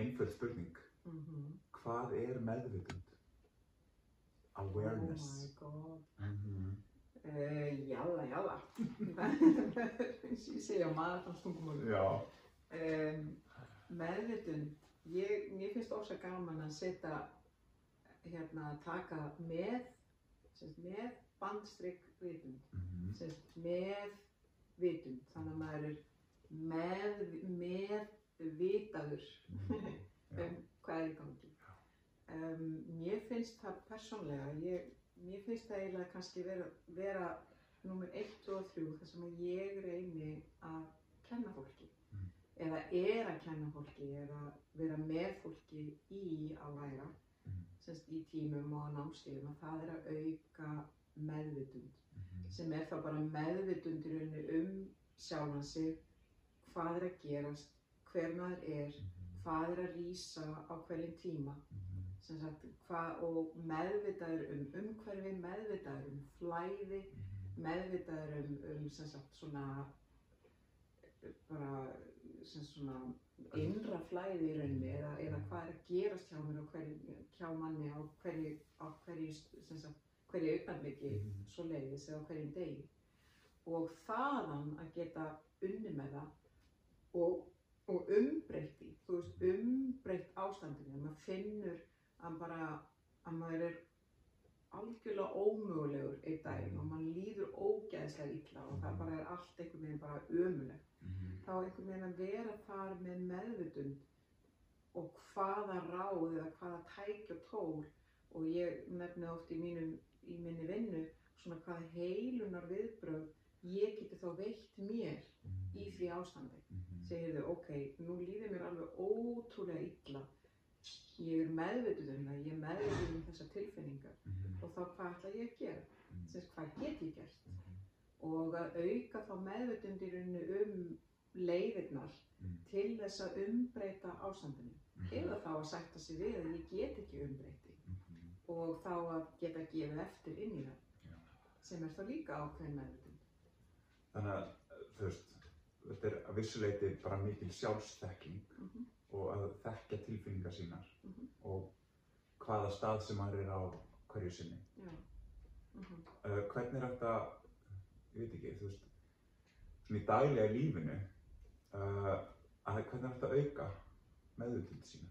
einföld spurning. Mhm. Hvað er meðvitund? Awareness. Oh my god. Mhm. Uh, jalla, jalla. Ég segja á maðurfannstungumólu. Já. Um, meðvitund, ég, mér finnst ósa gaman að setja, hérna, taka með, semst, með bandstrykk vitund, Mhm. semst, með vitund, þannig að maður er með, með vitaður Mhm. Um hvað er í gangi. Um, mér finnst það persónlega, ég, mér finnst það eiginlega kannski vera, vera nummer 1 og 3 þar sem ég reyni að kenna fólki Mm. eða er að kenna fólki eða vera með fólki í að læra Mm. semst í tímum og námskeiðum að það er að auka meðvitund Mhm. sem er þá bara meðvitund í rauninni um sjálfan sig hvað er að gerast, hver maður er hvað er að rýsa á hverjum tíma sagt, hvað, og meðvitaður um umhverfi, meðvitaður um flæði, meðvitaður um, um sagt, svona bara svona innra flæði í rauninni eða, eða hvað er að gerast hjá mér og hverju, hjá manni á hverju, á hverju, sagt, hverju augnablikki Mhm. svo leiðis eða hverjum degi og þaðan að geta unni með það og, og umbreytti, þú veist, umbreytt ástandinu, maður finnur að bara, að maður er algjörlega ómögulegur einn daginn og maður líður ógeðslega illa og það bara er allt einhvern veginn bara ömulegt. Mhm. Þá einhvern veginn að vera þar með meðvutund og hvaða ráð eða hvaða tæk og tól og ég nefni oft í, mínum, í minni vinnu svona hvaða heilunar viðbröð ég geti þá veitt mér í því ástandi. Mhm. Segir þau, ok, nú líður mér alveg ótrúlega illa. Ég er meðvituð um það, ég er meðvituð um þessar tilfinningar Mhm. og þá hvað ætla ég að gera? Mhm. Sess, hvað get ég gert? Mhm. Og að auka þá meðvitund í rauninu um leiðirnar Mhm. til þess að umbreyta ástandinu. Mhm. Eða þá að sætta sig við að ég get ekki umbreyti Mhm. og þá að geta gefið eftir inn í það. Sem er þá líka ákveðin meðvitund. Þannig að, þú veist, þetta er að vissuleiti bara mikil sjálfsþekking Mhm. og að þekkja tilfinningar sínar Mhm. og hvaða stað sem maður er á hverju sinni. Já. Mhm. Uh, hvernig er þetta, ég veit ekki, þú veist, svona í daglega lífinu, uh, að hvernig er þetta að auka meðvutund sína?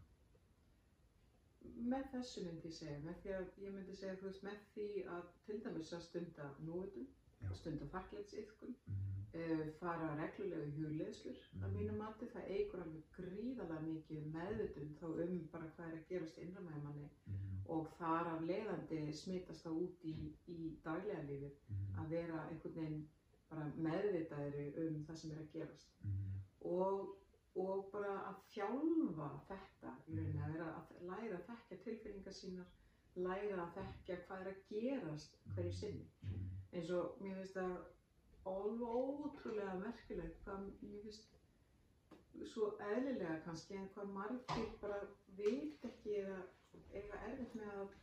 Með þessu myndi ég segja, með því að ég myndi segja, þú veist, með því að til dæmis að stunda Já. Stunda þakklætsyðkun, Mhm. uh, fara reglulega í hugleðslur að Mhm. mínu mati, það eigur alveg gríðarlega mikið meðvitund þá um bara hvað er að gerast innra með manni Mhm. og þar af leiðandi smitast það út í, í daglega lífið Mhm. að vera einhvern veginn bara meðvitaðri um það sem er að gerast Mhm. og, og bara að þjálfa þetta í rauninni að vera að læra að þekkja tilfinningar sínar læra að þekkja hvað er að gerast hverju sinni. Eins og mér finnst það ótrúlega merkilegt hvað mér finnst svo eðlilega kannski en hvað margir bara veit ekki eða eiga erfitt með að,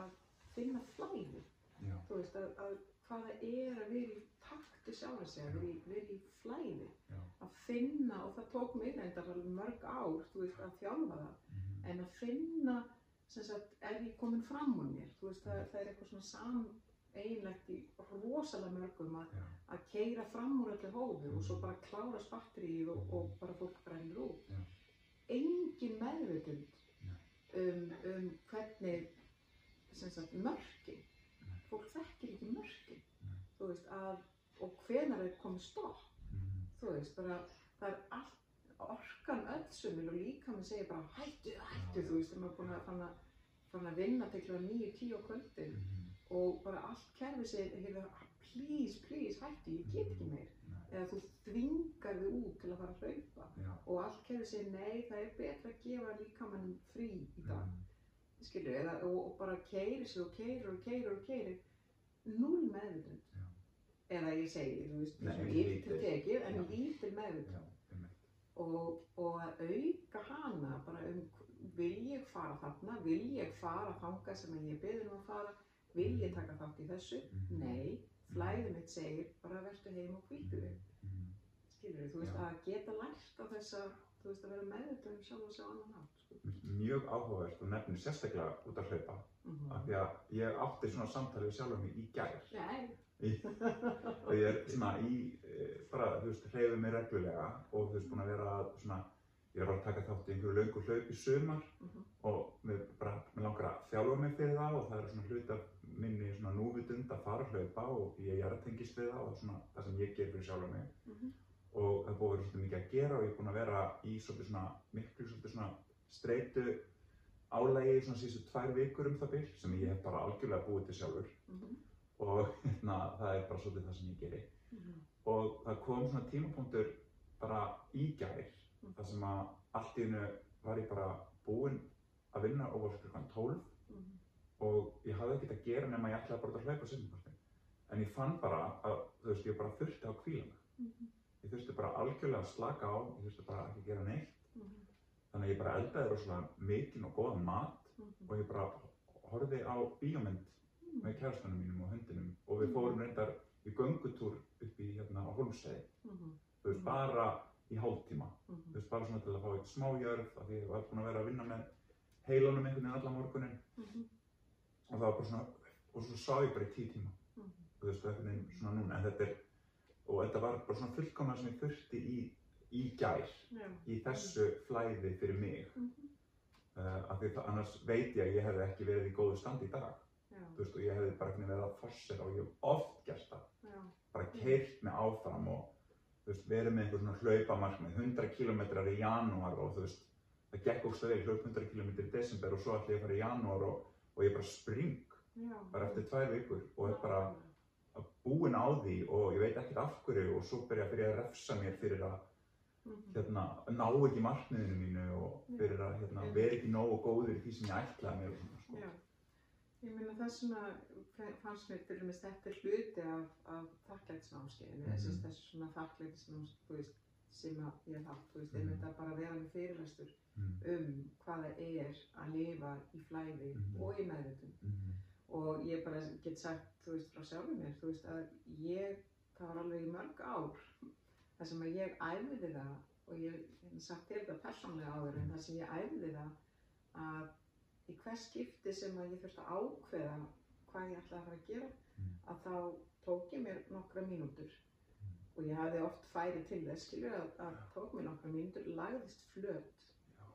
að finna flæði. Þú veist að, að hvað það er að vera í takti sjálfa sig, að vera í, vera í flæði. Já. að finna og það tók mig reyndar mörg ár þú veist að þjálfa það. Mhm. en að finna sem sagt, er ég komin fram úr mér? Þú veist, það, það er eitthvað svona sam einlegt í rosalega mörgum að, að keira fram úr öllu hófi og svo bara klárast batterið og, og bara fólk brennir út. Engin meðvitund um, um hvernig sagt mörkin. Nei. fólk þekkir ekki mörkin. Nei. þú veist að og hvenar er komið stopp? Mhm. þú veist, bara það er allt orkan öll sumil og líka maður segir bara hættu, hættu, þú veist, þegar maður er búin að fann að, fann að vinna til klúan 9-10 á kvöldin. Mhm. Og bara allt kerfi segir, heyrðu, please, please, hættu, ég get ekki meir. Eða þú þvingar þig út til að fara að hlaupa. Já. og allt kerfi segir, nei, það er betra að gefa líkamann frí í dag. Mhm. skilur, eða, og, og bara keiri sig og keiri og keiri og keiri null meðvitund. Eða ég segi, þú veist, lítil. tekið en Já. lítil meðvitund. Og, og að auka hana bara um vil ég fara þarna, vil ég fara þanga sem ég beður um að fara vil ég taka þátt í þessu? Mhm. Nei, flæðið mitt segir bara verður heim og hvítu þig Mhm. skilur þú veist Já. að geta lært á þessa þú veist, að vera meðvitað um sjálf og sjá annan hátt, sko. Mér Mjög áhugavert og nefnir sérstaklega út að hlaupa. Mm Af því að ég átti svona samtalið við sjálfum mig í gær. Nei, og ég er svona í, eh, bara, þú veist, hreyfið mig reglulega og þú veist, búin að vera svona, ég bara að taka þátt í einhverju löngu hlaup í sumar Mhm. og mér bara, mér langar að þjálfa mig fyrir það og það er svona hlut af minni svona núvitund að fara að hlaupa og ég er að tengist við það og svona það sem ég ger fyrir sjálfa mig Mhm. og það búið að vera svolítið mikið að gera og ég er búin að vera í svolítið svona miklu svolítið svona streitu álægi svona síðustu tvær vikur um það byrj sem ég hef bara algjörlega búið til sjálfur Mhm. og hérna, það er bara svolítið það sem ég geri Mhm. og það kom svona tímapunktur bara í gær Mhm. þar sem að allt í hennu var ég bara búinn að vinna og var klukkan 12 Mhm. Og ég hafði ekkert að gera nema ég ætlaði bara að hlaupa seinnipartin en ég fann bara að þú veist ég bara þurfti að kvíla mig Mhm. ég þurfti bara algjörlega að slaka á ég þurfti bara ekki að gera neitt Mhm. þannig að ég bara eldaði rosalega mikinn og góðan mat Mhm. og ég bara horfði á bíómynd með kærastanum mínum og hundinum og við fórum reyndar í göngutúr upp í hérna á Holmsei Mhm. þú veist, bara í hálftíma Mhm. þú veist, bara svona til að fá eitt smá jörð af því ég var búin að vera að vinna með heilunum einhvern veginn allan morgunin Mhm. Og það var bara svona, og svo sá ég bara í tíu tíma Mhm. þú veist, einhvern veginn svona núna en þetta er, og þetta var bara svona fullkomna sem ég þurfti í, í gær Já. í þessu flæði fyrir mig Mhm. uh, af því það annars veit ég að ég hefði ekki verið í góðu standi í dag Já. þú veist, og ég hefði bara veginn verið að fossera og ég hef oft gert það Já. bara keirt mig áfram og þú veist, verið með einhver svona hlaupamarkmið 100 km í janúar og þú veist, það gekk ógst að vel, hlaup 100 km í desember og svo ætla ég að fara í janúar og, og ég bara spring Já. bara eftir tvær vikur og er bara búinn á því og ég veit ekkert af hverju og svo byrja fyrir að refsa mér fyrir að Mhm. hérna, ná ekki markmiðinu mínu og fyrir að hérna, vera ekki nógu góður í því sem ég ætlaði mér og svona sko. Já, ég meina þess vegna fannst mér til dæmis þetta er hluti af, af þakklætisnámskeiðinu, Mhm. þessi þessi svona þakklætisnáms, þú veist, sem að ég hef haft, þú veist, Mhm. einmitt að bara vera með fyrirlæstur Mm. um hvað það er að lifa í flæði Mhm. og í meðvitund. Mm. Og ég bara get sagt, þú veist, frá sjálfur mér, þú veist, að ég, það var alveg í mörg ár, þar sem að ég æfiði það, og ég sagt þér þetta persónlega áður, en þar sem ég æfiði það, að í hvers skipti sem að ég þurfti að ákveða hvað ég ætlaði að fara að gera, að þá tók ég mér nokkra mínútur og ég hafði oft færi til þess, skilur að, að tók mér nokkra mínútur, lagðist flöt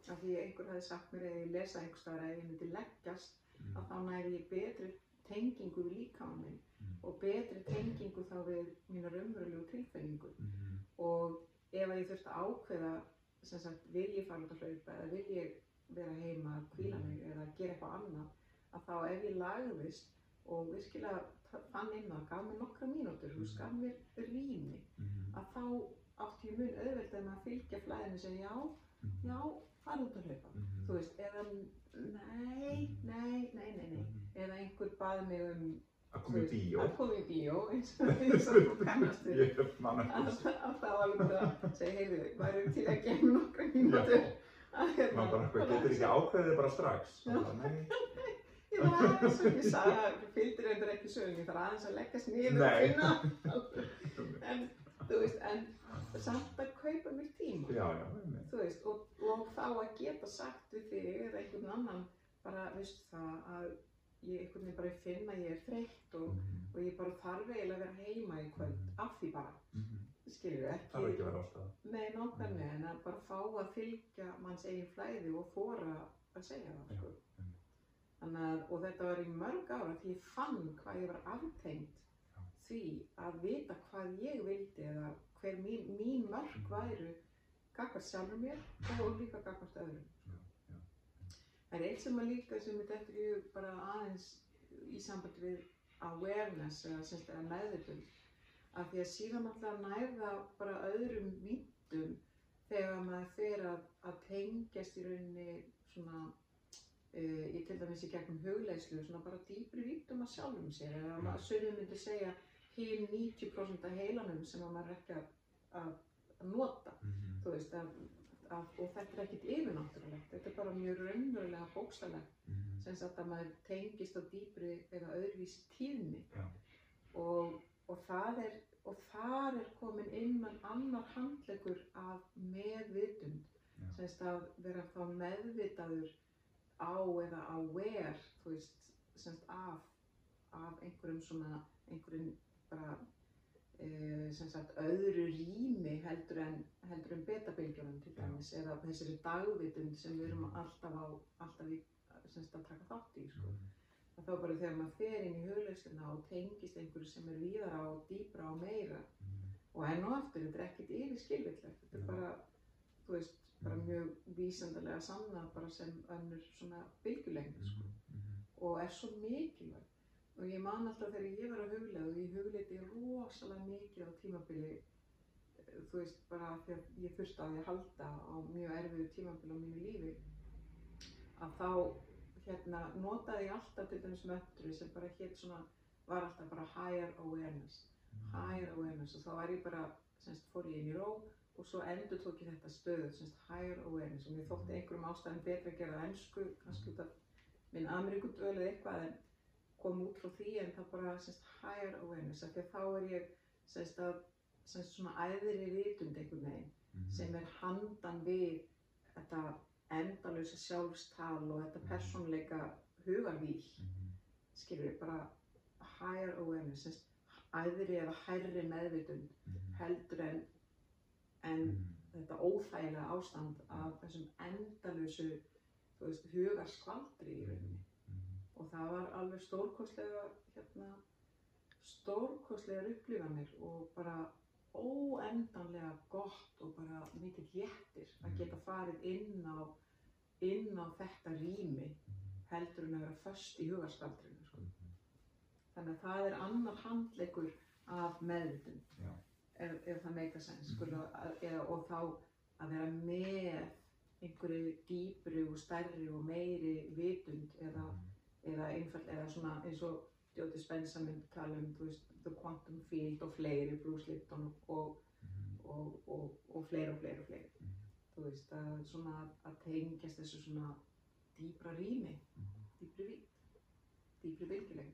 af því einhver hafði sagt mér eða ég lesa einhver staðar að ef ég myndi leggjast Mm. að þá næri ég betri tengingu við líkamann minn Mm. og betri tengingu þá við mína raunverulegu tilfinningu Mm. og ef ég þurfti að ákveða sem sagt, vil ég fara út að hlaupa eða vil ég vera heima að kvíla mig eða gera eitthvað annað að þá ef ég lagðist og virkilega fann inn á, gaf mér nokkra mínútur, þú veist, gaf mér rými. Mm. að þá átti ég mun auðvelt með að fylgja flæðinu og segja já, Mm. já, fara út að hlaupa. Mm. þú veist, eða nei, nei, nei, nei, nei. Mm. eða einhver baði mig um að koma í bíó. að koma í bíó eins og og þú kannast man að það var alveg að segja, heyrðu, væri til að gefa nokkra mínútur? Að hérna, maður bara getur ekki ákveðið bara strax? Og bara, nei, ég sagði að fylgdir endur ekki sögum, ég þarf aðeins að leggast niður og finna en, þú veist, en samt að kaupa mér tíma. Já, já, veist, og, og þá að geta sagt við þig eða einhvern annan bara, veistu það, að ég einhvern veginn bara finn að ég er þreytt og, Mhm. og ég bara þarf eiginlega að vera heima í kvöld af því bara, Mhm. skilur við það ekki ástæða Nei, nákvæmlega, en að bara fá að fylgja manns eigin flæði og þóra að segja það, sko. Að, og þetta var í mörg ára því ég fann hvað ég var aftengt því að vita hvað ég vildi eða hver mín, mín mörg Mhm. væru gagvart sjálfur mér og líka gagvart öðrum. Það er eitt sem að líka sem þetta eftir ég bara aðeins í sambandi við awareness eða meðvitund af því að síðan alltaf nærða bara öðrum vítum þegar maður fer að, að tengjast í rauninni svona uh, í til dæmis í gegnum hugleislu svona bara dýpri vítum að sjálfum sér eða að maður sögum myndi segja hinn 90% af heilanum sem að maður er ekki að, að, að nota Mhm. þú veist að, að, og þetta er ekkit yfirnáttúrulegt þetta er bara mjög raunverulega bókstaflegt Mhm. sem sagt að maður tengist á dýpri eða öðruvísi tíðni Já. og, og það er og þar er komin inn mann annar handlegur af meðvitund Já. semst að vera þá meðvitaður á eða aware, þú veist, semst af, af einhverjum svona, einhverjum bara, e, semst að öðru rými heldur en, heldur en betabilgjörnum til dæmis, eða þessari dagvitund sem við erum alltaf á, alltaf í, semst að taka þátt í, sko. Mhm. að þá bara þegar maður fer inn í hugleysuna og tengist einhverju sem er víðara og dýbra og meira Mhm. og enn og aftur, þetta er ekkert yfir skilvillegt þetta er bara, þú veist, bara Mhm. mjög vísandarlega sannað bara sem önnur svona bylgjulengd sko. Mhm. og er svo mikilvæg og ég man alltaf þegar ég var að huglega og ég hugleiti rosalega mikið á tímabili eh, þú veist, bara því að ég þurfti að halda á mjög erfiðu tímabili á mínu lífi að þá hérna notaði ég alltaf til dæmis möttru sem bara hétt svona var alltaf bara higher awareness higher awareness og þá var ég bara semst fór ég inn í ró og svo endur tók ég þetta stöðu semst higher awareness og mér þótti einhverjum ástæðum betra að gera ennsku kannski út af minn Ameríkudöl eða eitthvað en kom út frá því en það bara semst higher awareness af því að þá er ég semst að semst svona æðri vitund einhvern veginn Mhm. sem er handan við þetta endalösa sjálfstal og þetta persónleika hugarvíl Mhm. skilur við bara higher awareness semst æðri eða hærri meðvitund Mhm. heldur en, en Mhm. þetta óþægilega ástand af þessum endalösu hugarskvaldri í rauninni Mhm. og það var alveg stórkostlega hérna, stórkostlegar upplifanir og bara óendanlega gott og bara mikið léttir að geta farið inn á inn á þetta rými heldur en að vera föst í hugarskaldrinu sko. þannig að það er annar handleikur af meðvitund Já. Ef, ef það meika sko, Mhm. eða, og þá að vera með einhverju dýpri og stærri og meiri vitund eða, eða einfall eða svona eins og Jóti Spensa myndi tala um veist, The Quantum Field og fleiri Bruce Lipton og, Mhm. og, og, og fleiri og fleiri og fleiri Mhm. þú veist að svona að tengjast þessu svona dýpra rými Mhm. dýpri vít dýpri vilkileg